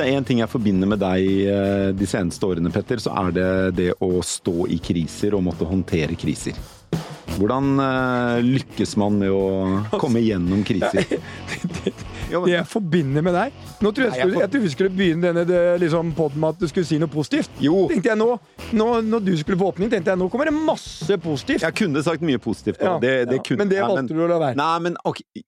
det er én ting jeg forbinder med deg eh, de seneste årene, Petter, så er det det å stå i kriser og måtte håndtere kriser. Hvordan eh, lykkes man med å komme gjennom kriser? Det jeg forbinder med deg Nå tror jeg, skulle, jeg trodde vi skulle begynne denne liksom, podden med at du skulle si noe positivt. Jo. Tenkte jeg nå, nå, Når du skulle få åpning, tenkte jeg nå kommer det masse positivt. Jeg kunne sagt mye positivt. Ja, det, det kunne, Men det valgte du å la være. Nei, men okay.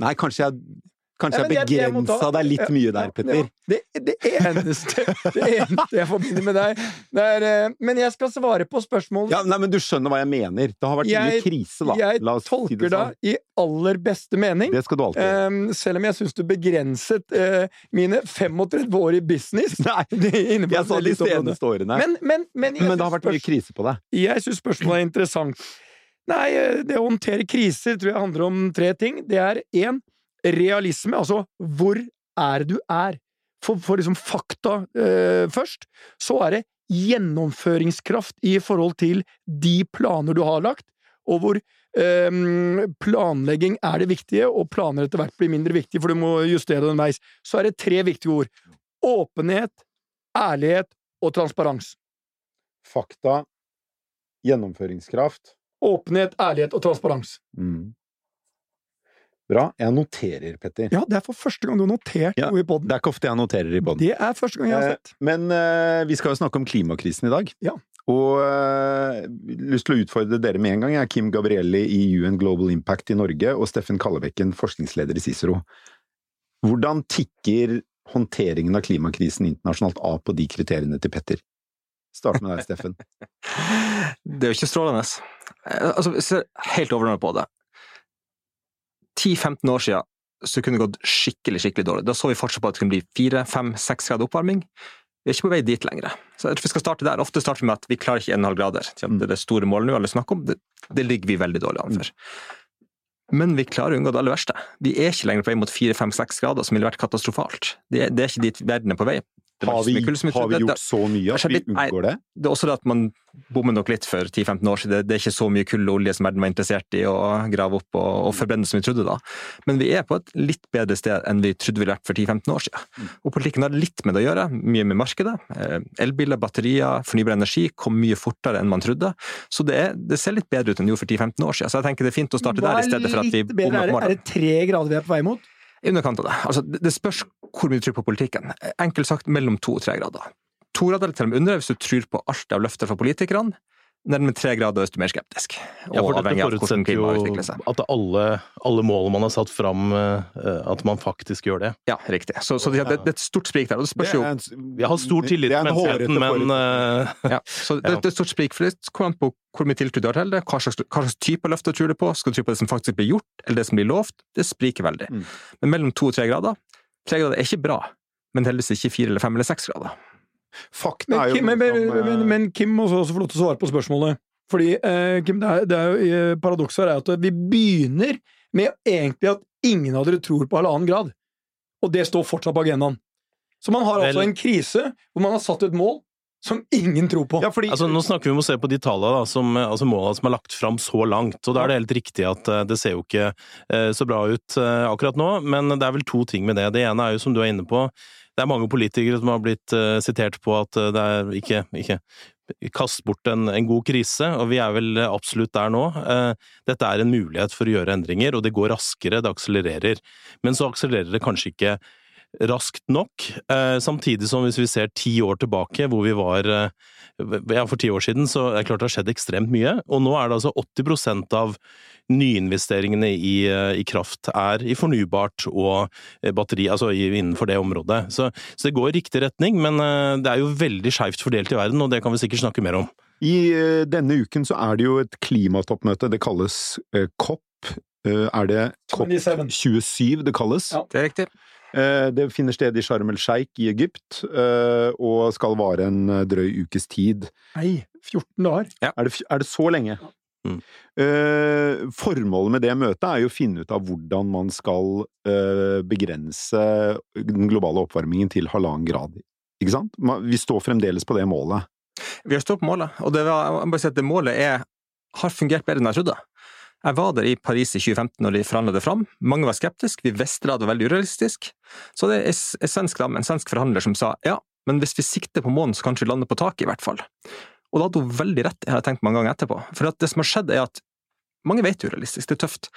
Nei, kanskje jeg Kanskje jeg begrensa deg litt mye der, Petter. Det, det, eneste, det eneste jeg forbinder med deg det er, eh, Men jeg skal svare på spørsmålet. Ja, nei, men Du skjønner hva jeg mener. Det har vært mye krise, da. jeg oss si tolker det sånn. deg i aller beste mening. Det skal du alltid. Um, selv om jeg syns du begrenset uh, mine 35 år i business. Nei, jeg sa de seneste årene. Men, men, men, Men det har vært mye krise på deg. Jeg syns spørsmålet er interessant. Nei, eh, det å håndtere kriser tror jeg handler om tre ting. Det er én realisme, altså hvor er du er? For, for liksom fakta eh, først. Så er det gjennomføringskraft i forhold til de planer du har lagt, og hvor eh, planlegging er det viktige, og planer etter hvert blir mindre viktige, for du må justere den veis. Så er det tre viktige ord. Åpenhet, ærlighet og transparens. Fakta, gjennomføringskraft. Åpenhet, ærlighet og transparens. Mm. Bra. Jeg noterer, Petter. Ja, det er for første gang du har notert Ja, noe i poden. Det er ikke ofte jeg noterer i poden. Det er første gang jeg har sett. Men eh, vi skal jo snakke om klimakrisen i dag. Ja. Og uh, lyst til å utfordre dere med en gang. Jeg er Kim Gabrielli i UN Global Impact i Norge og Steffen Kallebekken, forskningsleder i Cicero. Hvordan tikker håndteringen av klimakrisen internasjonalt av på de kriteriene til Petter? Start med deg, Steffen. Det er jo ikke strålende. Eh, Altså, hvis jeg helt overordnet på det 10-15 år siden så kunne det gått skikkelig skikkelig dårlig. Da så vi fortsatt på at det kunne bli 4-5-6 grader oppvarming. Vi er ikke på vei dit lenger. Så jeg tror vi skal starte der. Ofte starter vi med at vi klarer ikke 1,5 grader. Det er det store målet nå alle snakker om. Det, det ligger vi veldig dårlig an for. Men vi klarer å unngå det aller verste. Vi er ikke lenger på vei mot 4-5-6 grader, som ville vært katastrofalt. Det, er- det er ikke dit verden er på vei. Har vi, har vi gjort så mye at vi unngår det? det er også det at man bommer nok litt for 10-15 år siden. Det, er ikke så mye kull og olje som verden var interessert i å grave opp og, og forbrenne som vi trodde da. Men vi er på et litt bedre sted enn vi trodde vi ville vært for 10-15 år siden. Og politikken har litt med det å gjøre, mye med markedet. Eh, Elbiler, batterier, fornybar energi kom mye fortere enn man trodde. Så det, er, det ser litt bedre ut enn det gjorde for 10-15 år siden. Så jeg tenker det er fint å starte der er i stedet for at vi bommer Er på morgenen. er det tre grader vi er på vei mot? I underkant av det. Altså, det spørs hvor mye du tror på politikken. Enkelt sagt mellom to og tre grader. To grader til og med under hvis du tror på alt av løfter fra politikerne. Nærmere tre grader øst er mer skeptisk. Ja, for og dette forutsetter jo at alle, alle målene man har satt fram, eh, at man faktisk gjør det. Ja, riktig. Så, så det, det, det er et stort sprik der. Og det spørs jo Jeg har stor tillit til menneskeheten, men eh, ja, så det, det er et stort sprik, for det kommer an på hvor mye tiltro du har til det, hva slags, hva slags type løfter tror du på, skal du tro på det som faktisk blir gjort, eller det som blir lovt, det spriker veldig. Mm. Men mellom to og tre grader, tre grader er ikke bra, men heldigvis ikke fire eller fem eller seks grader. Fakta Men er jo Kim, men, men, som, eh, men, men Kim må også få lov til å svare på spørsmålet. Fordi eh, Kim, det er, det er jo eh, paradokset her er at vi begynner med egentlig at ingen av dere tror på halvannen grad. Og det står fortsatt på agendaen. Så man har Vel- altså en krise hvor man har satt et mål som ingen tror på. ja, fordi, altså, nå snakker vi om å se på de tallene, da, som, eh, altså målene som er lagt fram så langt. Og da er det helt riktig at det ser jo ikke eh, så bra ut eh, akkurat nå, men det er vel to ting med det. Det ene er jo, som du er inne på, det er mange politikere som har blitt uh, sitert på at eh, det er ikke, ikke Kast bort en, en god krise, og vi er vel absolutt der nå. Uh, Dette er en mulighet for å gjøre endringer, og det går raskere, det akselererer. Men så akselererer det kanskje ikke raskt nok, eh, samtidig som hvis vi ser ti år tilbake, hvor vi var eh, ja, for ti år siden, så er det klart det har skjedd ekstremt mye. Og nå er det altså 80% av nyinvesteringene i, eh, i kraft er i fornybart og batteri, altså innenfor det området. Så, så det går i riktig retning, men det er jo veldig skeivt fordelt i verden, og det kan vi sikkert snakke mer om. I denne uken så er det jo et klimatoppmøte. Det kalles COP. Er det COP 27. 27 det kalles? Ja. Det er riktig. Eh, det finner sted i Sharm el Sheikh i Egypt, eh, og skal vare en eh, drøy ukes tid. Nei, 14 dager. Er det, er det så lenge? Mm. Eh, formålet med det møtet er jo å finne ut av hvordan man skal eh, begrense den globale oppvarmingen til halvannen grad. Ikke sant? Vi står fremdeles på det målet. Vi har stått på målet, og det, var, jeg må bare si at det målet er, har fungert bedre enn jeg trodde. Jeg var der i Paris i 2015 når de forhandla det fram. Mange var skeptiske, vi visste det var veldig urealistisk. Så det er en svensk en svensk forhandler, som sa ja, men hvis vi sikter på månen, så kanskje vi lander på taket, i hvert fall. Og da hadde hun veldig rett, jeg har tenkt mange ganger etterpå. For det som har skjedd, er at mange vet urealistisk, det er tøft.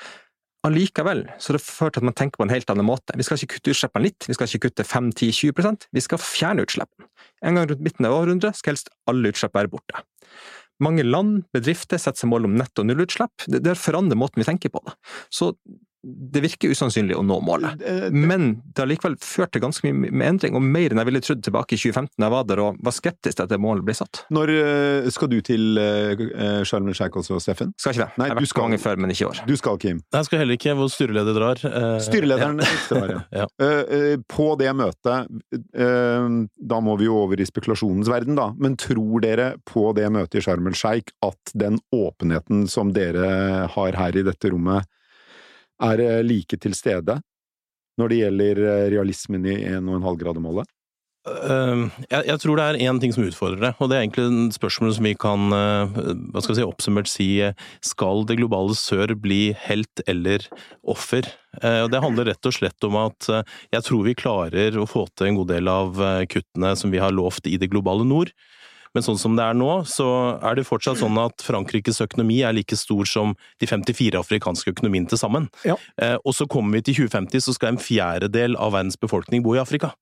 Allikevel så det ført til at man tenker på en helt annen måte. Vi skal ikke kutte utslippene litt, vi skal ikke kutte 5-10-20% vi skal fjerne utslippene. En gang rundt midten av århundret skal helst alle utslipp være borte. Mange land, bedrifter, setter seg mål om netto nullutslipp. Det, det forandrer måten vi tenker på det. Så det virker usannsynlig å nå målet. Men det har likevel ført til ganske mye med endring, og mer enn jeg ville trodd tilbake i 2015 da jeg var der og var skeptisk til at det målet ble satt. Når uh, skal du til Sharm el Sheikh også, Steffen? Skal ikke det. Nei, jeg har vært skal, mange før, men ikke i år. Du skal, Kim? Jeg skal heller ikke, hvor styreleder drar. Styrelederen ja. drar, ja. ja. på det møtet, da må vi jo over i spekulasjonens verden, da, men tror dere på det møtet i Sharm el Sheikh at den åpenheten som dere har her i dette rommet, er like til stede når det gjelder realismen i 1,5-grademålet? Uh, jeg, jeg, tror det er én ting som utfordrer det, og det er egentlig en spørsmål som vi kan uh, hva skal vi si, oppsummert si skal det globale sør bli helt eller offer? Uh, det handler rett og slett om at jeg tror vi klarer å få til en god del av kuttene som vi har lovt i det globale nord. Men sånn som det er nå, så er det fortsatt sånn at Frankrikes økonomi er like stor som de 54 afrikanske økonomiene til sammen. Ja. Eh, og så kommer vi til 2050, så skal en fjerdedel av verdens befolkning bo i Afrika.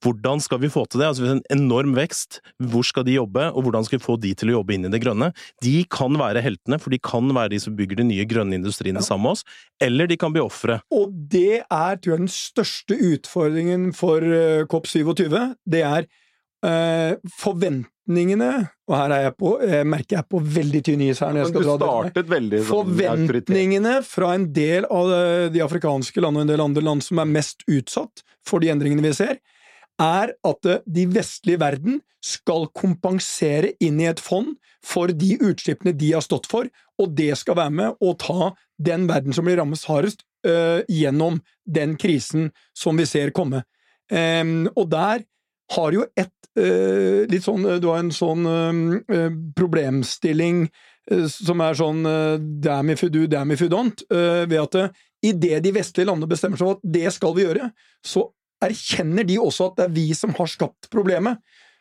Hvordan skal vi få til det? Altså En enorm vekst. Hvor skal de jobbe, og hvordan skal vi få de til å jobbe inn i det grønne? De kan være heltene, for de kan være de som bygger de nye grønne industriene ja. sammen med oss, eller de kan bli ofre. Og det er tror jeg, den største utfordringen for uh, COP27. Det er uh, forventningene Og her er jeg på, jeg merker jeg på veldig tynn is her. når jeg skal dra startet veldig sånn Forventningene fra en del av de afrikanske land og en del andre land som er mest utsatt for de endringene vi ser, er at de vestlige verden skal kompensere inn i et fond for de utslippene de har stått for, og det skal være med å ta den verden som blir rammet hardest, øh, gjennom den krisen som vi ser komme. Um, og der har jo et uh, litt sånn Du har en sånn uh, problemstilling uh, som er sånn damn if you do, damn if you don't, ved at uh, idet de vestlige landene bestemmer seg for at det skal vi gjøre, så erkjenner de også at det er vi som har skapt problemet.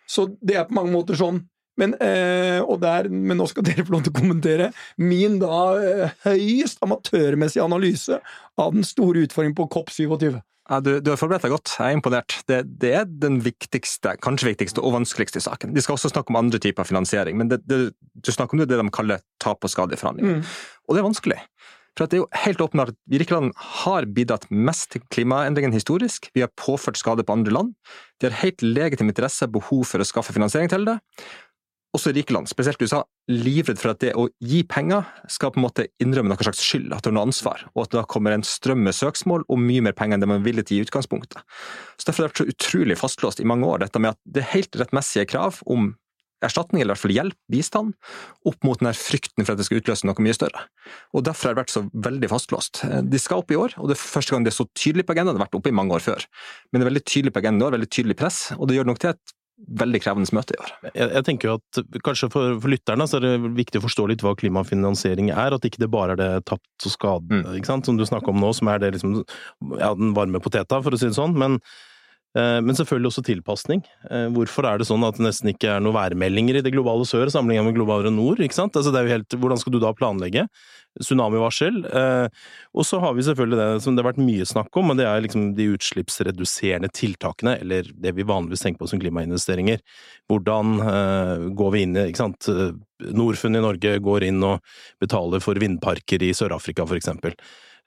Så det er på mange måter sånn men, eh, der, men, nå skal dere få lov til å kommentere min da eh, høyest amatørmessige analyse av den store utfordringen på COP27. Ja, du, du, har forberedt deg godt, jeg er imponert. Det, det, er den viktigste, kanskje viktigste og vanskeligste saken. De skal også snakke om andre typer finansiering, men det, det, du snakker om det, det de kaller tap og skade i forhandlinger. Mm. Og det er vanskelig. For det er jo helt åpenbart at vi rike land har bidratt mest til klimaendringen historisk. Vi har påført skade på andre land. De har helt legitim interesse og behov for å skaffe finansiering til det. Også rike land, spesielt USA, livredd for at det å gi penger skal på en måte innrømme noe slags skyld, at det er noe ansvar, og at da kommer en strøm med søksmål og mye mer penger enn det man ville til i utgangspunktet. Så Derfor har det vært så utrolig fastlåst i mange år, dette med at det er helt rettmessige krav om erstatning, eller i hvert fall hjelp, bistand, opp mot den frykten for at det skal utløse noe mye større. Og Derfor har det vært så veldig fastlåst. De skal opp i år, og det er første gang det er så tydelig på agendaen. Det har vært oppe i mange år før, men det er veldig tydelig på agendaen i år, veldig tydelig press, og det gjør nok til et veldig krevende møte i år. Jeg, jeg tenker jo at kanskje for, for lytterne så er det viktig å forstå litt hva klimafinansiering er, at ikke det bare er det tapt og skade, mm. som du snakker om nå, som er det liksom, ja, den varme poteta, for å si det sånn. men men selvfølgelig også tilpasning. Eh, hvorfor er det sånn at det nesten ikke er noen værmeldinger i det globale sør sammenlignet med globale nord? ikke sant? Altså det er jo helt, hvordan skal du da planlegge? Tsunamivarsel. Eh, og så har vi selvfølgelig det som det har vært mye snakk om, og det er liksom de utslippsreduserende tiltakene, eller det vi vanligvis tenker på som klimainvesteringer. Hvordan går vi inn i ikke sant? Norfund i Norge går inn og betaler for vindparker i Sør-Afrika, for eksempel.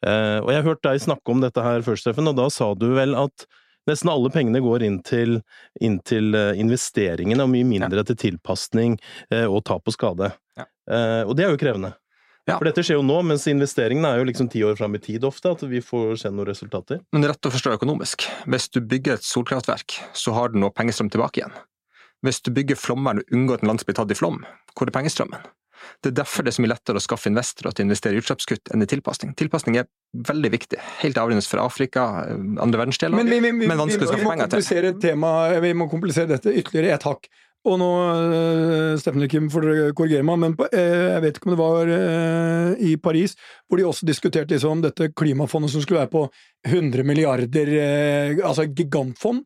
Og jeg har hørt deg snakke om dette her før, Steffen, og da sa du vel at Nesten alle pengene går inn til, inn til eh, investeringene, og mye mindre til tilpasning eh, og tap og skade. Ja. Eh, og det er jo krevende. Ja. For dette skjer jo nå, mens investeringene er jo liksom ti år fram i tid ofte, at vi får se noen resultater. Men rett å forstå økonomisk. Hvis du bygger et solkraftverk, så har du noe pengestrøm tilbake igjen. Hvis du bygger flomvern og unngår at en landsby blir tatt i flom, hvor er pengestrømmen? Det er derfor det er så mye lettere å skaffe investorer til å investere i utslippskutt enn i tilpasning. Tilpasning er veldig viktig. Helt avgjørende for Afrika, andre verdensdeler, men, vi, vi, vi, men vanskelig å skaffe penger til. Tema, vi må komplisere dette ytterligere et hakk. og nå, uh, Steffen Kim får dere korrigere meg, men jeg vet ikke om det var i Paris, hvor de også diskuterte liksom dette klimafondet som skulle være på 100 milliarder, altså gigantfond.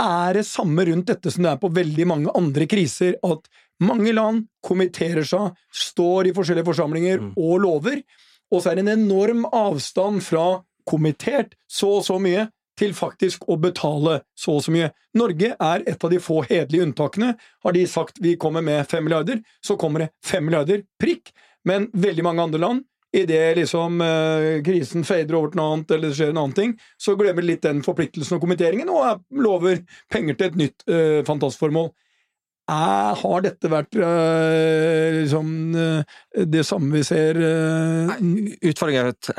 Er det samme rundt dette som det er på veldig mange andre kriser, at mange land kommenterer seg, står i forskjellige forsamlinger mm. og lover, og så er det en enorm avstand fra kommentert så og så mye til faktisk å betale så og så mye. Norge er et av de få hederlige unntakene. Har de sagt vi kommer med fem milliarder, så kommer det fem milliarder, prikk. Men veldig mange andre land, idet liksom eh, krisen fader over til noe annet, eller det skjer en annen ting, så glemmer de litt den forpliktelsen og kommenteringen, og lover penger til et nytt eh, fantastformål er, har dette vært øh, liksom øh, det samme vi ser øh... Utfordringen er at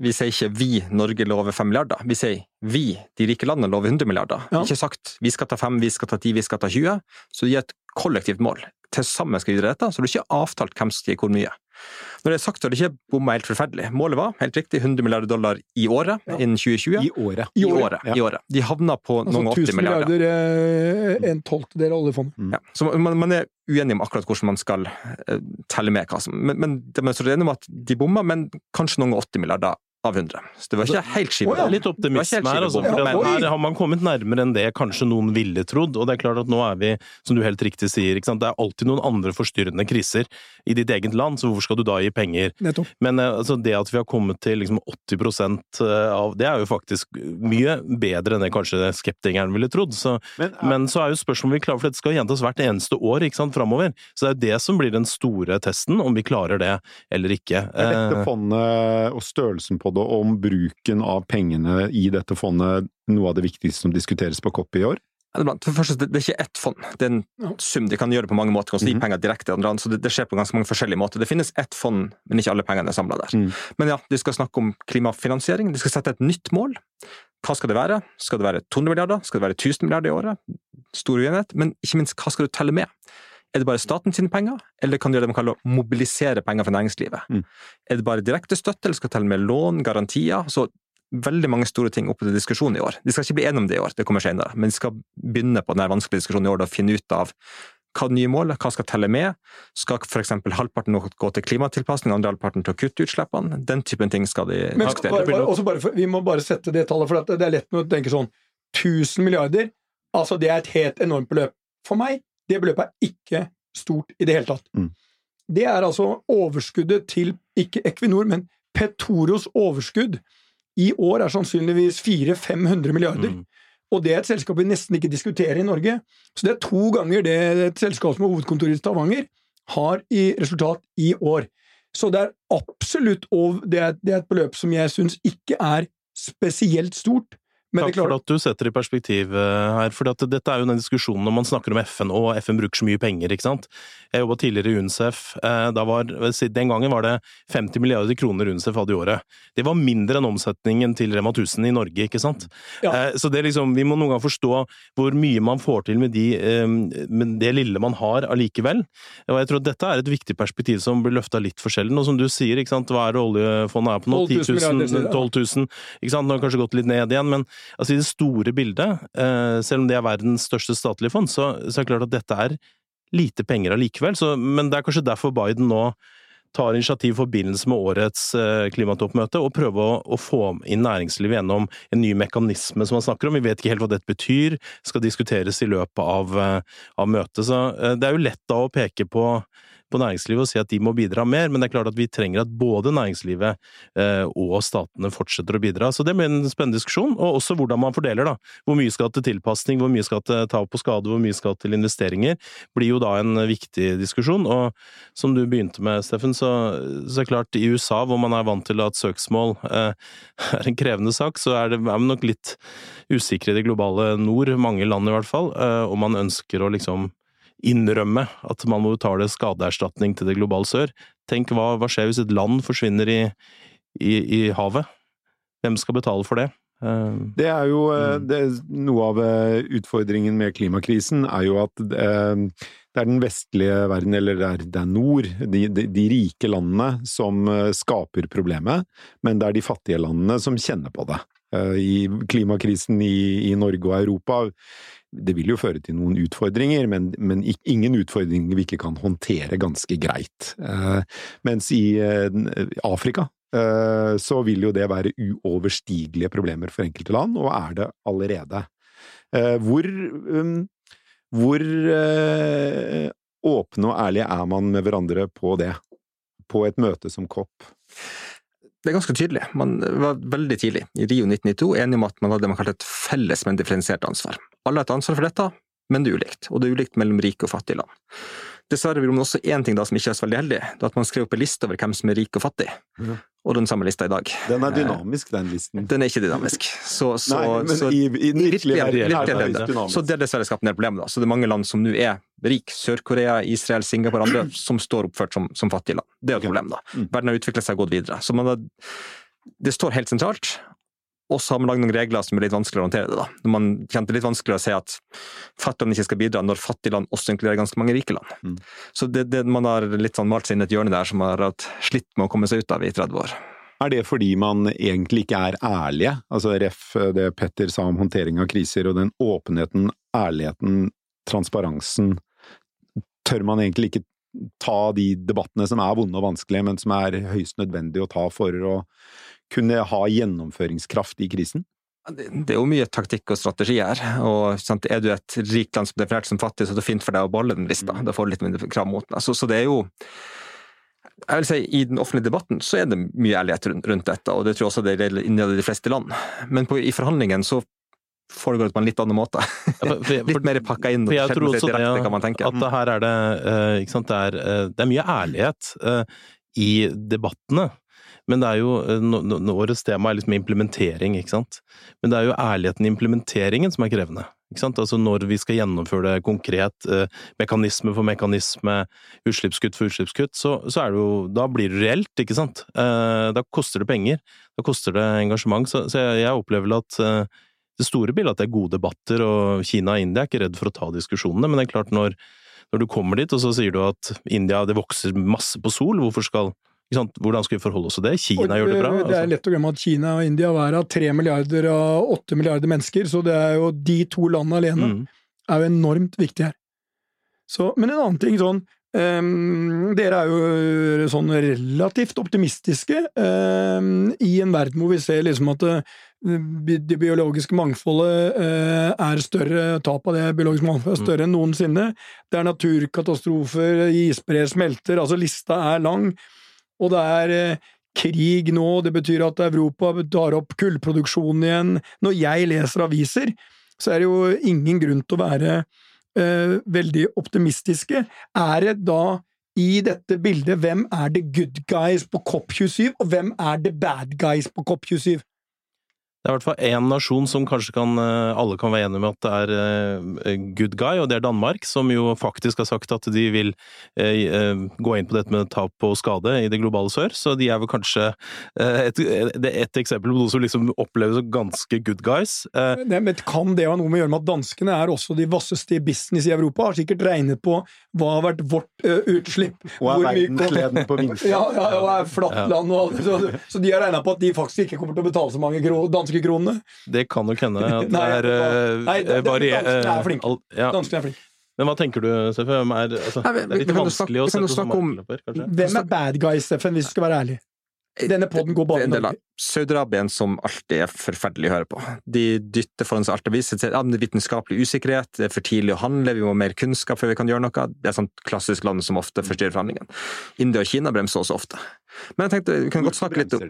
vi sier ikke 'vi, Norge, lover 5 milliarder'. Vi sier 'vi, de rike landene, lover 100 milliarder'. Ja. Ikke sagt 'vi skal ta 5, vi skal ta 10, vi skal ta 20'. Så det gir et kollektivt mål. Til sammen skal vi gjøre dette, så det er ikke avtalt hvem som gir hvor mye. Når det er sagt, så er det ikke bomma helt forferdelig. Målet var helt riktig 100 milliarder dollar i året ja. innen 2020. I året. I året. I året. De havna på altså, noen 80 milliarder. 1000 milliarder, eh, en tolvtedel av oljefondet. Mm. Ja. Så man, man, er uenig om akkurat hvordan man skal uh, telle med hva som Men, men det er så enig om at de bomma, men kanskje noen 80 milliarder av 100. Så det var ikke helt skive. Oh, ja. Litt optimisme her, altså. For ja, her har man kommet nærmere enn det kanskje noen ville trodd. Og det er klart at nå er vi, som du helt riktig sier, det er alltid noen andre forstyrrende kriser i ditt eget land, så hvorfor skal du da gi penger? Nettopp. Men eh, altså, det at vi har kommet til liksom 80 eh, av Det er jo faktisk mye bedre enn det kanskje skeptikeren ville trodd. Så, men, ja. men, så er jo spørsmålet om vi klarer, for dette skal gjentas hvert eneste år ikke sant, framover. Så det er jo det som blir den store testen, om vi klarer det eller ikke. Er dette eh, fondet og størrelsen på på det, og om bruken av pengene i dette fondet noe av det viktigste som diskuteres på COP i år? For først, det er ikke ett fond, det er en sum. De kan gjøre på mange måter. Kan gi -hmm. penger direkte til andre, så det, det, skjer på ganske mange forskjellige måter. Det finnes ett fond, men ikke alle pengene er samla der. Mm. Men ja, de skal snakke om klimafinansiering. De skal sette et nytt mål. Hva skal det være? Skal det være 200 milliarder? Skal det være 1000 milliarder i året? Stor uenighet. Men ikke minst, hva skal du telle med? Er det bare staten sine penger, eller kan du gjøre det man kaller å mobilisere penger fra næringslivet? Mm. Er det bare direkte støtte, eller skal det telle med lån, garantier? Så veldig mange store ting oppe til diskusjon i år. De skal ikke bli enige om det i år, det kommer senere, men de skal begynne på denne vanskelige diskusjonen i år og finne ut av hva er nye målet, hva skal telle med? Skal f.eks. halvparten gå til klimatilpasning, andre halvparten til å kutte utslippene? Den typen ting skal de Men. Bare, bare, bare vi må bare sette det tallet, for det er lett å tenke sånn 1000 milliarder, altså det er et helt enormt beløp. For meg det beløpet er ikke stort i det hele tatt. Mm. Det er altså overskuddet til ikke Equinor, men Petoros overskudd i år er sannsynligvis 400-500 milliarder. Mm. Og det er et selskap vi nesten ikke diskuterer i Norge. Så det er to ganger det et selskap som har hovedkontor i Stavanger har i resultat i år. Så det er absolutt det er, det er et beløp som jeg syns ikke er spesielt stort. Men Takk for at du setter i perspektiv eh, her. for Dette er jo den diskusjonen når man snakker om FN, og FN bruker så mye penger. ikke sant? Jeg jobba tidligere i UNICEF. da var, den gangen var det 50 milliarder kroner UNICEF hadde i året. Det var mindre enn omsetningen til Rema 1000 i Norge, ikke sant? Ja. Eh, så det liksom, vi må noen gang forstå hvor mye man får til med, de, med det lille man har allikevel. Og jeg tror at dette er et viktig perspektiv som blir løfta litt for sjelden. Og som du sier, ikke sant? hva er det oljefondet er på nå? 10 000? 12 000 ikke sant? Nå har det kanskje gått litt ned igjen, men Altså I det store bildet, eh, selv om det er verdens største statlige fond, så, så er det klart at dette er lite penger allikevel. Så, men det er kanskje derfor Biden nå tar initiativ i forbindelse med årets eh, klimatoppmøte og prøver å, å, få inn næringslivet gjennom en ny mekanisme som man snakker om. Vi vet ikke helt hva dette betyr, skal diskuteres i løpet av, eh, av møtet. Så det er jo lett da å peke på på næringslivet og si at de må bidra mer, men det er klart at vi trenger at både næringslivet eh, og statene fortsetter å bidra. Så det blir en spennende diskusjon, og også hvordan man fordeler, da. Hvor mye skal til tilpasning, hvor mye skal til tap på skade, hvor mye skal til investeringer, blir jo da en viktig diskusjon. Og som du begynte med, Steffen, så, så er det klart, i USA, hvor man er vant til at søksmål eh, er en krevende sak, så er det er nok litt usikre i det globale nord, mange land i hvert fall, eh, om man ønsker å liksom innrømme at man må betale skadeerstatning til det globale sør. Tenk hva, hva skjer hvis et land forsvinner i, i, i havet? Hvem skal betale for det? Eh, det er jo eh, mm. det, Noe av eh, utfordringen med klimakrisen er jo at det er den vestlige verden, eller det er, det er nord, de, de, de, rike landene, som skaper problemet, men det er de fattige landene som kjenner på det. Eh, i klimakrisen i, i Norge og Europa. Det vil jo føre til noen utfordringer, men, men ingen utfordringer vi ikke kan håndtere ganske greit. Eh, mens i Afrika så vil jo det være uoverstigelige problemer for enkelte land, og er det allerede. Hvor, um, hvor åpne og ærlige er man med hverandre på det? På et møte som COP? Det er ganske tydelig. Man var veldig tidlig, i Rio 1992, enig om at man hadde det man kalte et felles, men differensiert ansvar. Alle har et ansvar for dette, men det er ulikt. Og det er ulikt mellom rike og fattige land. Dessverre vil man også én ting da som ikke er så veldig heldig, det er at man skrev opp en liste over hvem som er rik og fattig. Ja. Og den samme lista i dag. Den er dynamisk, den listen. Den er ikke dynamisk. Så, så, Nei, men så, i, i den virkelige verden er det Så det er dessverre skapt en del problemer. Da. Så det er mange land som nå er rik. Sør-Korea, Israel, Singapore og andre som står oppført som, som fattige land. Det er et problem, da. Mm. Verden har utviklet seg og gått videre. Så har, det står helt sentralt. Og så har man lagd noen regler som er litt vanskeligere å håndtere det. da. Når man kjente litt vanskeligere å si at fattige ikke skal bidra, når fattige land også inkluderer ganske mange rike land. Mm. Så det, det, man har litt sånn malt seg inn et hjørne der som har hatt slitt med å komme seg ut av i 30 år. Er det fordi man egentlig ikke er ærlige? Altså ref det Petter sa om håndtering av kriser, og den åpenheten, ærligheten, transparensen. Tør man egentlig ikke ta de debattene som er vonde og vanskelige, men som er høyst nødvendige å ta for å kunne ha gjennomføringskraft i krisen? Det er jo mye taktikk og strategi her. og sant, Er du et rikt land som er definert som fattig, så er det fint for deg å beholde den lista. Mm. Da får du litt mindre krav mot den. Så, så, det er jo jeg vil si I den offentlige debatten så er det mye ærlighet rundt, dette, og det tror jeg også det gjelder inni de fleste land. Men på, i forhandlingen så foregår det på en litt annen måte. litt mer pakka inn. og jeg tror også det, at det her er det, ikke sant, det er, uh, det er mye ærlighet uh, i debattene. Men det er jo eh, Årets tema er liksom implementering, ikke sant. Men det er jo ærligheten i implementeringen som er krevende. Ikke sant? Altså når vi skal gjennomføre det konkret, eh, mekanisme for mekanisme, utslippskutt for utslippskutt, så, så er det jo Da blir det reelt, ikke sant. Eh, da koster det penger. Da koster det engasjement. Så, så jeg, jeg, opplever at eh, det store bildet at det er gode debatter, og Kina og India er ikke redd for å ta diskusjonene, men det er klart når, når du kommer dit og så sier du at India det vokser masse på sol, hvorfor skal hvordan skal vi forholde oss til det? Kina gjør det bra. Altså. Det er altså. lett å glemme at Kina og India hver har tre milliarder av åtte milliarder mennesker, så det er jo de to landene alene mm. er jo enormt viktige her. Så, men en annen ting sånn um, Dere er jo sånn relativt optimistiske um, i en verden hvor vi ser liksom at det, det biologiske mangfoldet uh, er større, tap av det biologiske mangfoldet er større enn noensinne. Det er naturkatastrofer, isbreer smelter, altså lista er lang og det er eh, krig nå, det betyr at Europa tar opp kullproduksjonen igjen. Når jeg leser aviser, så er det jo ingen grunn til å være eh, veldig optimistiske. Er det da i dette bildet hvem er det good guys på COP27, og hvem er det bad guys på COP27? Det er i hvert fall én nasjon som kanskje kan, eh, alle kan være enige med at det er eh, good guy, og det er Danmark, som jo faktisk har sagt at de vil eh, gå inn på dette med tap og skade i det globale sør. Så de er vel kanskje et, et eksempel på noe som liksom oppleves som ganske good guys. Det, men kan det ha noe med å gjøre med at danskene er også de vasseste i business i Europa? Har sikkert regnet på hva har vært vårt uh, utslipp. Og er verdensledende på minste. Ja, ja, og er flatt land og alt. Så, så, de har regna på at de faktisk ikke kommer til å betale så mange danske kronene. Det kan nok hende at det er uh, Nei, det, det, er flink. Ja. Danskene er flinke. Men hva tenker du, Steffen? Altså, det er litt vanskelig å sette som markedsløper, kanskje? Hvem er bad guy, Steffen, hvis du skal være ærlig? Denne poden går bare Norge. Saudi-Arabia som alltid er forferdelig å høre på. De dytter foran seg alt det viser til. Ja, det er vitenskapelig usikkerhet, det er for tidlig å handle, vi må ha mer kunnskap før vi kan gjøre noe. Det er sånn klassisk land som ofte forstyrrer forhandlingene. India og Kina bremser også ofte. Men jeg tenkte vi kan godt snakke litt om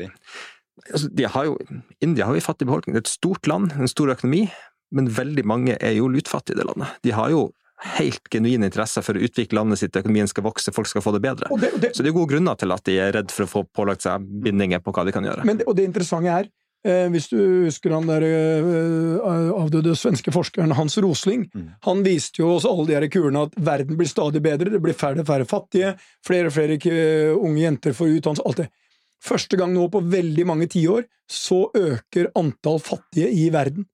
altså, har jo, India har jo fattig befolkning. Det er et stort land, en stor økonomi, men veldig mange er jo lutfattige i det landet. De har jo helt genuine interesser for å utvikle landet sitt, økonomien skal vokse, folk skal få det bedre. Det, det, så det er gode grunner til at de er redd for å få pålagt seg bindinger på hva de kan gjøre. Men, og det interessante er, eh, hvis du husker han der eh, avdøde svenske forskeren Hans Rosling, mm. han viste jo oss alle de her kurene at verden blir stadig bedre, det blir færre og færre fattige, flere og flere unge jenter får utdannelse, alt det. Første gang nå på veldig mange tiår så øker antall fattige i verden.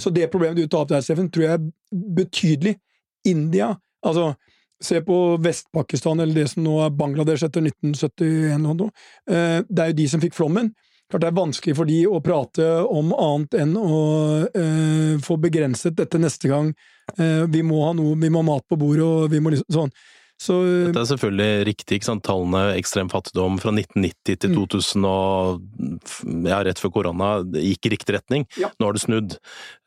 Så det problemet du tar opp der, Steffen, tror jeg er betydelig. India Altså, se på Vest-Pakistan, eller det som nå er Bangladesh etter 1971 eller. Eh, det er jo de som fikk flommen. klart det er vanskelig for de å prate om annet enn å eh, få begrenset dette neste gang. Eh, vi må ha noe, vi må ha mat på bordet, og vi må liksom sånn. Så, Dette er selvfølgelig riktig, ikke sant. Tallene ekstrem fattigdom fra 1990 til Mm. 2000 og ja, rett før korona gikk i riktig retning. Ja. Nå har det snudd.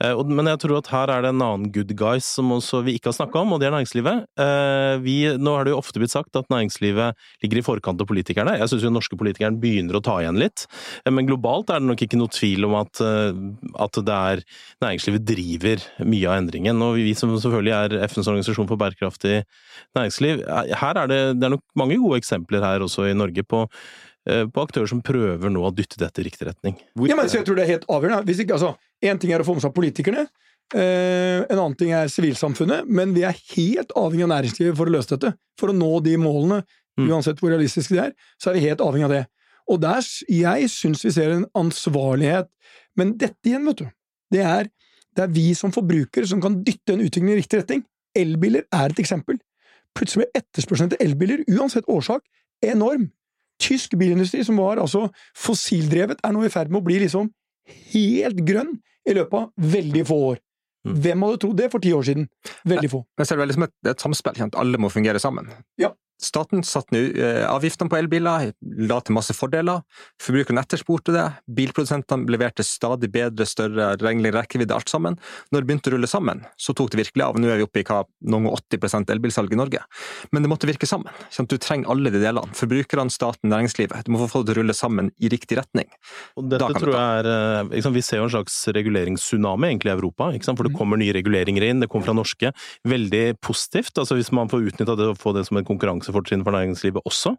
Eh, men jeg tror at her er det en annen good guys som vi ikke har snakka om, og det er næringslivet. Eh, vi, nå har det jo ofte blitt sagt at næringslivet ligger i forkant av politikerne. Jeg syns jo norske politikerne begynner å ta igjen litt. Eh, men globalt er det nok ikke noe tvil om at, eh, at det er næringslivet driver mye av endringen. Og vi som selvfølgelig er FNs organisasjon for bærekraftig næringsliv, eh, her er det, det er nok mange gode eksempler her også i Norge på, eh, på aktører som prøver nå å dytte dette i riktig retning. Hvor, ja, men så jeg tror det er helt avgjørende. Hvis ikke, altså, Én ting er å få med seg politikerne, eh, en annen ting er sivilsamfunnet, men vi er helt avhengig av næringslivet for å løse dette. For å nå de målene, Mm. uansett hvor realistiske de er, så er vi helt avhengig av det. Og der, jeg syns vi ser en ansvarlighet, men dette igjen, vet du, det er, det er vi som forbrukere som kan dytte en utvikling i riktig retning. Elbiler er et eksempel. Plutselig ble etterspørselen etter elbiler, uansett årsak, enorm. Tysk bilindustri, som var altså fossildrevet, er nå i ferd med å bli liksom helt grønn i løpet av veldig få år. Mm. Hvem hadde trodd det for ti år siden? Veldig få. Men så er det veldig som et, et samspill. Alle må fungere sammen. Ja. Staten satte nå eh, avgiftene på elbiler, la til masse fordeler. Forbrukerne etterspurte det. Bilprodusentene leverte stadig bedre, større regnlig rekkevidde, alt sammen. Når det begynte å rulle sammen, så tok det virkelig av. Nå er vi oppe i hva, noen og 80 elbilsalg i Norge. Men det måtte virke sammen. Sånn? Du trenger alle de delene. Forbrukerne, staten, næringslivet. Du må få det til å rulle sammen i riktig retning. Og dette tror jeg er liksom, Vi ser jo en slags reguleringstsunami egentlig i Europa. For det Mm. kommer nye reguleringer inn, det kommer fra norske. Veldig positivt. altså Hvis man får utnytta det og få det som et konkurransefortrinn for næringslivet også.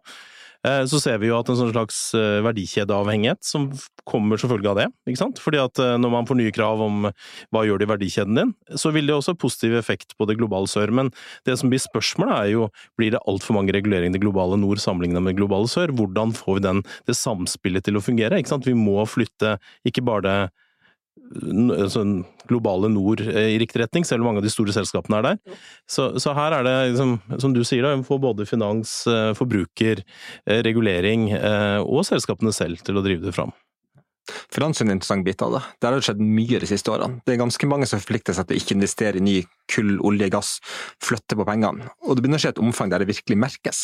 eh, Så ser vi jo at en sånn slags eh, verdikjedeavhengighet, som kommer kommer selvfølgelig av det. ikke sant? Fordi at eh, når man får nye krav om hva gjør det i verdikjeden din, så vil det også ha positiv effekt på det globale sør. Men det som blir spørsmålet er jo, blir det altfor mange reguleringer i det globale nord sammenlignet med det globale sør? Hvordan får vi den, det samspillet til å fungere? ikke sant? Vi må flytte ikke bare det globale nord eh, i riktig retning, selv om mange av de store selskapene er der. Så, så her er det, liksom, som du sier, da, få både finans, eh, forbruker, eh, regulering og selskapene selv til å drive det fram. Finans er en interessant bit av det. Der har det skjedd mye de siste årene. Det er ganske mange som forplikter seg til å ikke investere i ny kull, olje, gass, flytte på pengene. Og det begynner å skje et omfang der det virkelig merkes.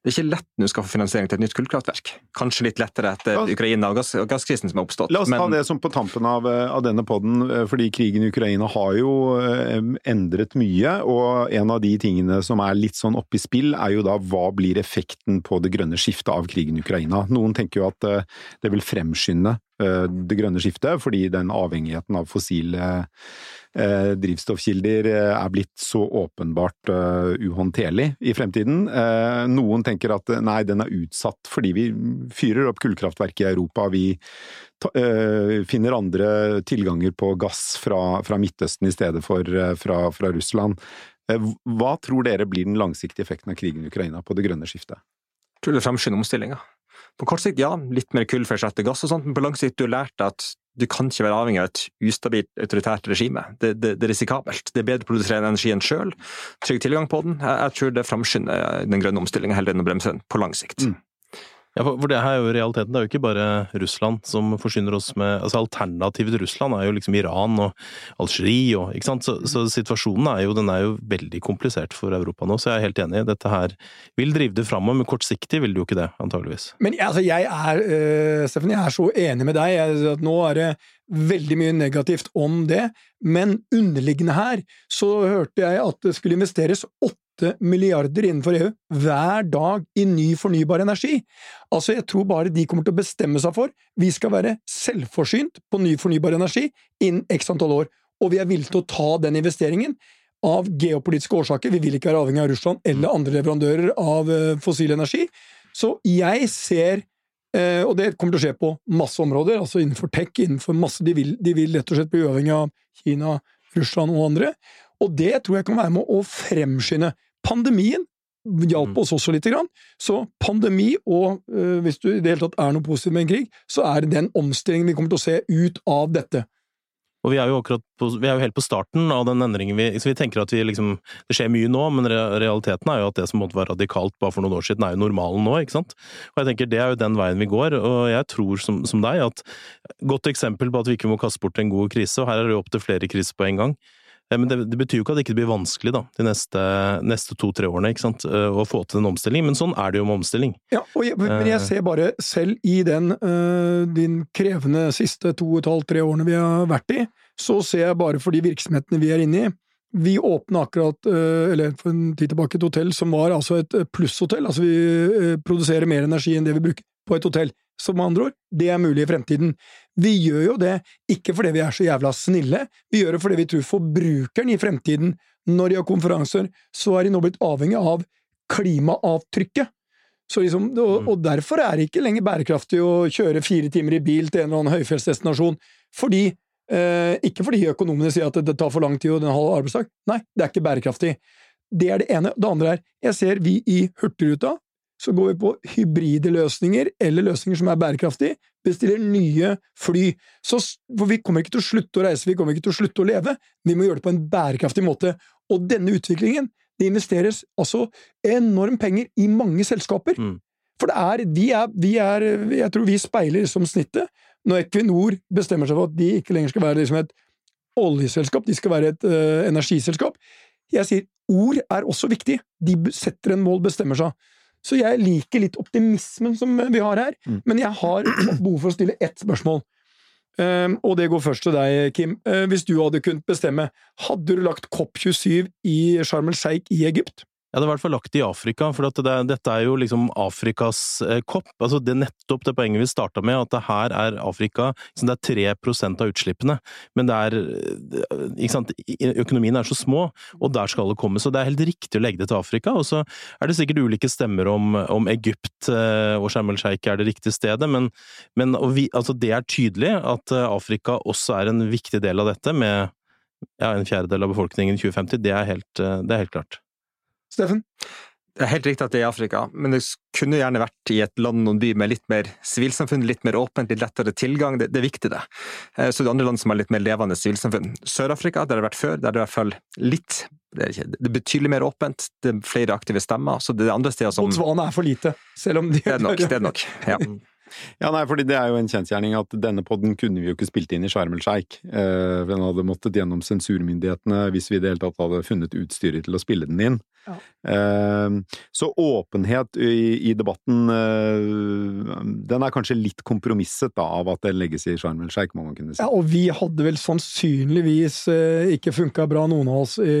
Det er ikke lett nå skal få finansiering til et nytt kullkraftverk. Kanskje litt lettere etter oss- Ukraina og, gass, og gasskrisen som har oppstått. La oss ta det som på tampen av, av denne podden, eh, fordi krigen i Ukraina har jo eh, endret mye, og en av de tingene som er litt sånn oppe i spill, er jo da hva blir effekten på det grønne skiftet av krigen i Ukraina? Noen tenker jo at eh, det vil fremskynde det grønne skiftet, fordi den avhengigheten av fossile drivstoffkilder eh, er blitt så åpenbart eh, uhåndterlig i fremtiden. Eh, noen tenker at eh, nei, den er utsatt fordi vi fyrer opp kullkraftverk i Europa. Vi eh, finner andre tilganger på gass fra, fra Midtøsten i stedet for eh, fra, fra Russland. Eh, hva tror dere blir den langsiktige effekten av krigen i Ukraina på det grønne skiftet? Jeg tror det fremskynder omstillinga. På kort sikt, ja, litt mer kull for å erstatte gass og sånt, men på lang sikt du har lært at du kan ikke være avhengig av et ustabilt autoritært regime. Det, det, det er risikabelt. Det er bedre å produsere energien sjøl, trygg tilgang på den. Jeg, jeg tror det fremskynder den grønne omstillinga heller enn å bremse den på lang sikt. Mm. Ja, for det her er jo realiteten. Det er jo ikke bare Russland som forsyner oss med altså Alternativet til Russland er jo liksom Iran og Algerie og ikke sant. Så, så situasjonen er jo, den er jo veldig komplisert for Europa nå, så jeg er helt enig. Dette her vil drive det framover, men kortsiktig vil det jo ikke det, antageligvis. Men altså, jeg er, uh, Steffen, jeg er så enig med deg. Jeg, at nå er det veldig mye negativt om det, men underliggende her så hørte jeg at det skulle investeres 8 milliarder innenfor EU hver dag i ny fornybar energi. Altså, jeg tror bare de kommer til å bestemme seg for vi skal være selvforsynt på ny fornybar energi innen x antall år, og vi er villige til å ta den investeringen av geopolitiske årsaker. Vi vil ikke være avhengig av Russland eller andre leverandører av uh, fossil energi. Så jeg ser Eh, og det kommer til å skje på masse områder, altså innenfor tech, innenfor masse De vil, de vil rett og slett bli uavhengig av Kina, Russland og andre. Og det tror jeg kan være med å fremskynde. Pandemien hjalp Mm. oss også lite grann. Så pandemi, og øh, hvis du i det hele tatt er noe positivt med en krig, så er det den omstillingen vi kommer til å se ut av dette. Og vi er jo akkurat på, vi er jo helt på starten av den endringen vi Så vi tenker at vi liksom Det skjer mye nå, men realiteten er jo at det som måtte være radikalt bare for noen år siden, er jo normalen nå, ikke sant? Og jeg tenker det er jo den veien vi går, og jeg tror som, som deg at Godt eksempel på at vi ikke må kaste bort en god krise, og her er det jo opp til flere kriser på en gang. Eh, men det, det, betyr jo ikke at det ikke blir vanskelig da, de neste, neste to-tre årene ikke sant, eh, å få til en omstilling, men sånn er det jo med omstilling. Ja, jeg, Men jeg eh. ser bare, selv i den uh, din krevende siste to og et halvt, tre årene vi har vært i, så ser jeg bare for de virksomhetene vi er inne i. Vi åpna akkurat, eller for en tid tilbake, et hotell som var altså et plusshotell. Altså vi produserer mer energi enn det vi bruker på et hotell. Så med andre ord, det er mulig i fremtiden. Vi gjør jo det ikke fordi vi er så jævla snille, vi gjør det fordi vi tror forbrukeren i fremtiden, når de har konferanser, så er de nå blitt avhengig av klimaavtrykket. Liksom, og, mm. og, derfor er det ikke lenger bærekraftig å kjøre fire timer i bil til en eller annen høyfjellsdestinasjon. Fordi, eh, ikke fordi økonomene sier at det tar for lang tid og det er en halv arbeidsdag. Nei, det er ikke bærekraftig. Det er det ene. Det andre er, jeg ser vi i Hurtigruta så går vi på hybride løsninger, eller løsninger som er bærekraftige, bestiller nye fly. Så, for vi kommer ikke til å slutte å reise, vi kommer ikke til å slutte å leve, vi må gjøre det på en bærekraftig måte. Og denne utviklingen, det investeres altså enormt penger i mange selskaper. Mm. For det er vi, er vi er Jeg tror vi speiler som snittet. Når Equinor bestemmer seg for at de ikke lenger skal være liksom et oljeselskap, de skal være et uh, energiselskap. Jeg sier ord er også viktig. De setter en mål, bestemmer seg. Så jeg liker litt optimismen som vi har her, mm. men jeg har behov for å stille ett spørsmål. Um, og det går først til deg, Kim. Uh, hvis du hadde kunnet bestemme, hadde du lagt COP27 i Sharm el Sheikh i Egypt? Jeg er i hvert fall lagt i Afrika, for det, dette er jo liksom Afrikas eh, kopp. Altså det nettopp det poenget vi starta med, at det her er Afrika liksom Det er 3% av utslippene, men det er eh, ikke sant, Økonomien er så små, og der skal det komme. Så det er helt riktig å legge det til Afrika. Og så er det sikkert ulike stemmer om, om Egypt eh, og Sharm el Sheikh er det riktige stedet, men, men vi, altså det er tydelig at Afrika også er en viktig del av dette, med ja, en fjerdedel av befolkningen i 2050. Det er helt, det er helt klart. Steffen? Det er helt riktig at det er i Afrika, men det kunne gjerne vært i et land og en by med litt mer sivilsamfunn, litt mer åpent, litt lettere tilgang. Det, det, er viktig, det. Eh, så det er andre land som har litt mer levende sivilsamfunn. Sør-Afrika, der det har vært før, der det er i hvert fall litt det er, ikke, det er, betydelig mer åpent, det er flere aktive stemmer. så det er andre steder som... Botswana er for lite, selv om de Det er nok. det er nok, ja. Ja, nei, fordi det er jo en kjensgjerning at denne podden kunne vi jo ikke spilt inn i Sharm el Sheikh. Eh, den hadde måttet gjennom sensurmyndighetene hvis vi i det hele tatt hadde funnet utstyret til å spille den inn. Ja. Eh, så åpenhet i, i debatten eh, den er kanskje litt kompromisset da, av at den legges i Sharm el Sheikh, må man kunne si. Ja, og vi hadde vel sannsynligvis eh, ikke funka bra, noen av oss. I,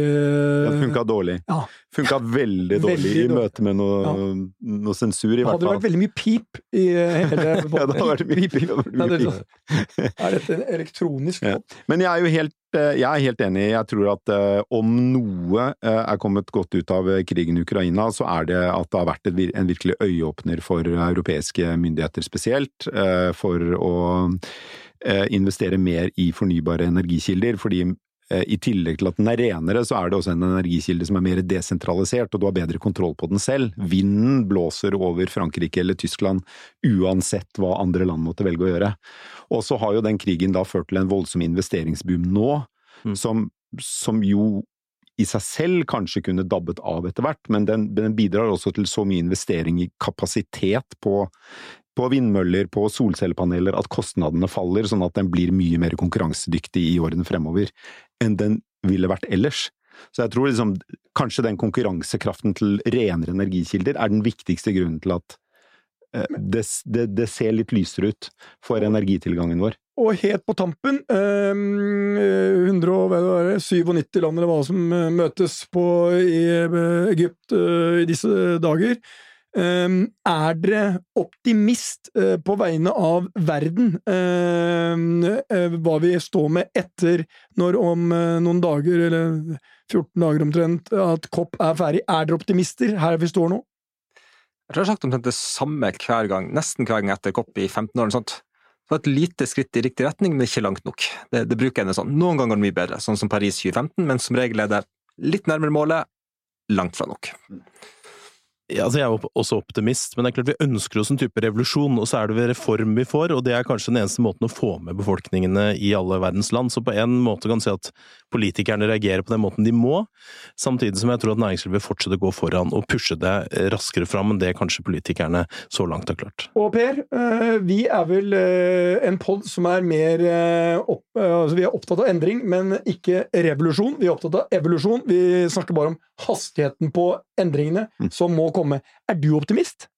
det funka dårlig. Ja. Funka veldig dårlig veldig i møte med noe, ja. noe, sensur, i hvert fall. Det hadde vært veldig mye pip i hele ja, det hadde vært mye pip. Er dette elektronisk? Ja. Men jeg er jo helt Eh, jeg er helt enig. Jeg tror at eh, om noe eh, er kommet godt ut av krigen i Ukraina, så er det at det har vært en virkelig øyeåpner for europeiske myndigheter spesielt, for å investere mer i fornybare energikilder. fordi i tillegg til at den er renere, så er det også en energikilde som er mer desentralisert, og du har bedre kontroll på den selv. Vinden blåser over Frankrike eller Tyskland uansett hva andre land måtte velge å gjøre. Og så har jo den krigen da ført til en voldsom investeringsboom nå, mm. som, som, jo i seg selv kanskje kunne dabbet av etter hvert, men den, den bidrar også til så mye investering i kapasitet på, på vindmøller, på solcellepaneler, at kostnadene faller, sånn at den blir mye mer konkurransedyktig i årene fremover enn den ville vært ellers. Så jeg tror liksom, kanskje den konkurransekraften til renere energikilder er den viktigste grunnen til at Eh, det, det, det, ser litt lysere ut for energitilgangen vår. Og helt på tampen, eh, 197 land eller hva som eh, møtes på i eh, Egypt i disse dager. Eh, er dere optimist på vegne av verden? hva vi står med etter, når om noen dager, eller 14 dager omtrent, at COP er ferdig? Er dere optimister her vi står nå? Jeg tror jeg har sagt omtrent det samme hver gang, nesten hver gang etter COP i 15 år. eller sånt. Så et lite skritt i riktig retning, men ikke langt nok. Det, det bruker jeg sånn. Noen ganger mye bedre, sånn som Paris 2015, men som regel er det litt nærmere målet, langt fra nok. Ja, altså jeg er også optimist, men det er klart vi ønsker oss en type revolusjon, og så er det ved reform vi får, og det er kanskje den eneste måten å få med befolkningene i alle verdens land. Så på en måte kan du si at politikerne reagerer på den måten de må, samtidig som jeg tror at næringslivet vil fortsette å gå foran og pushe det raskere fram enn det kanskje politikerne så langt har klart. Og Per, eh, vi er vel eh, en pod som er mer eh, opp, altså Vi er opptatt av endring, men ikke revolusjon. Vi er opptatt av evolusjon. Vi snakker bare om hastigheten på endringene Mm. som må komme. Er du optimist?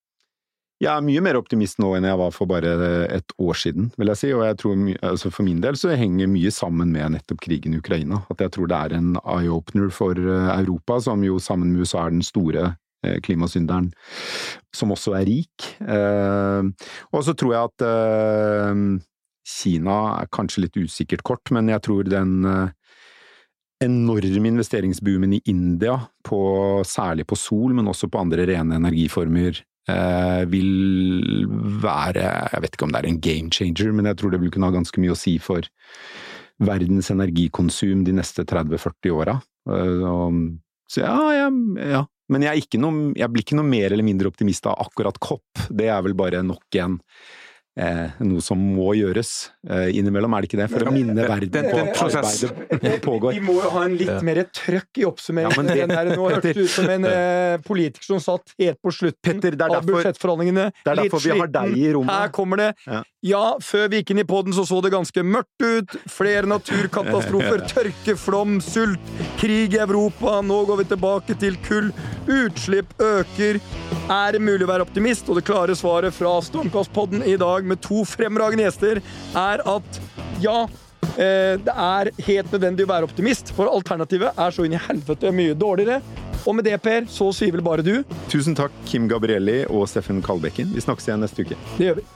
Jeg er mye mer optimist nå enn jeg var for bare et år siden, vil jeg si. Og jeg tror, altså for min del så henger mye sammen med nettopp krigen i Ukraina. At jeg tror det er en eye-opener for eh, Europa, som jo sammen med USA er den store eh, klimasynderen, som også er rik. Eh, Og så tror jeg at eh, Kina er kanskje litt usikkert kort, men jeg tror den eh, enorme investeringsboomen i India, på, særlig på sol, men også på andre rene energiformer, eh, vil være Jeg vet ikke om det er en game changer, men jeg tror det vil kunne ha ganske mye å si for verdens energikonsum de neste 30-40 åra. Eh, så ja, ja, ja. Men jeg, noe, jeg blir ikke noe mer eller mindre optimist av akkurat kopp. Det er vel bare nok en noe som må gjøres. Eh, innimellom er det ikke det, for å minne verden det- det på at arbeidet pågår. Vi må jo ha en litt mer trøkk i oppsummeringen. Ja, det-. Nå hørtes det ut som en eh, politiker som satt helt på slutten Petter, er av budsjettforhandlingene. Det er derfor vi har deg i rommet. Her kommer det. Ja. Før vi gikk inn i poden så så det ganske mørkt ut. Flere naturkatastrofer, tørke, flom, sult, krig i Europa. Nå går vi tilbake til kull. Utslipp øker. Er det mulig å være optimist? Og det klare svaret fra Stormkastpodden i dag med to fremragende gjester er at ja, eh, det er helt nødvendig å være optimist, for alternativet er så inn i helvete mye dårligere. Og med det, Per, så sier vel bare du Tusen takk, Kim Gabrielli og Steffen Kalbekken. Vi snakkes igjen neste uke. det gjør vi.